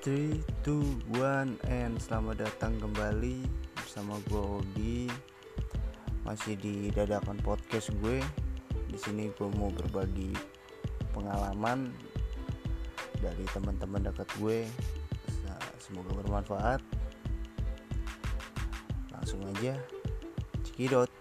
3, 2, 1 and selamat datang kembali bersama gue Obi masih di dadakan podcast gue. Di sini gue mau berbagi pengalaman dari teman-teman dekat gue. Semoga bermanfaat. Langsung aja cekidot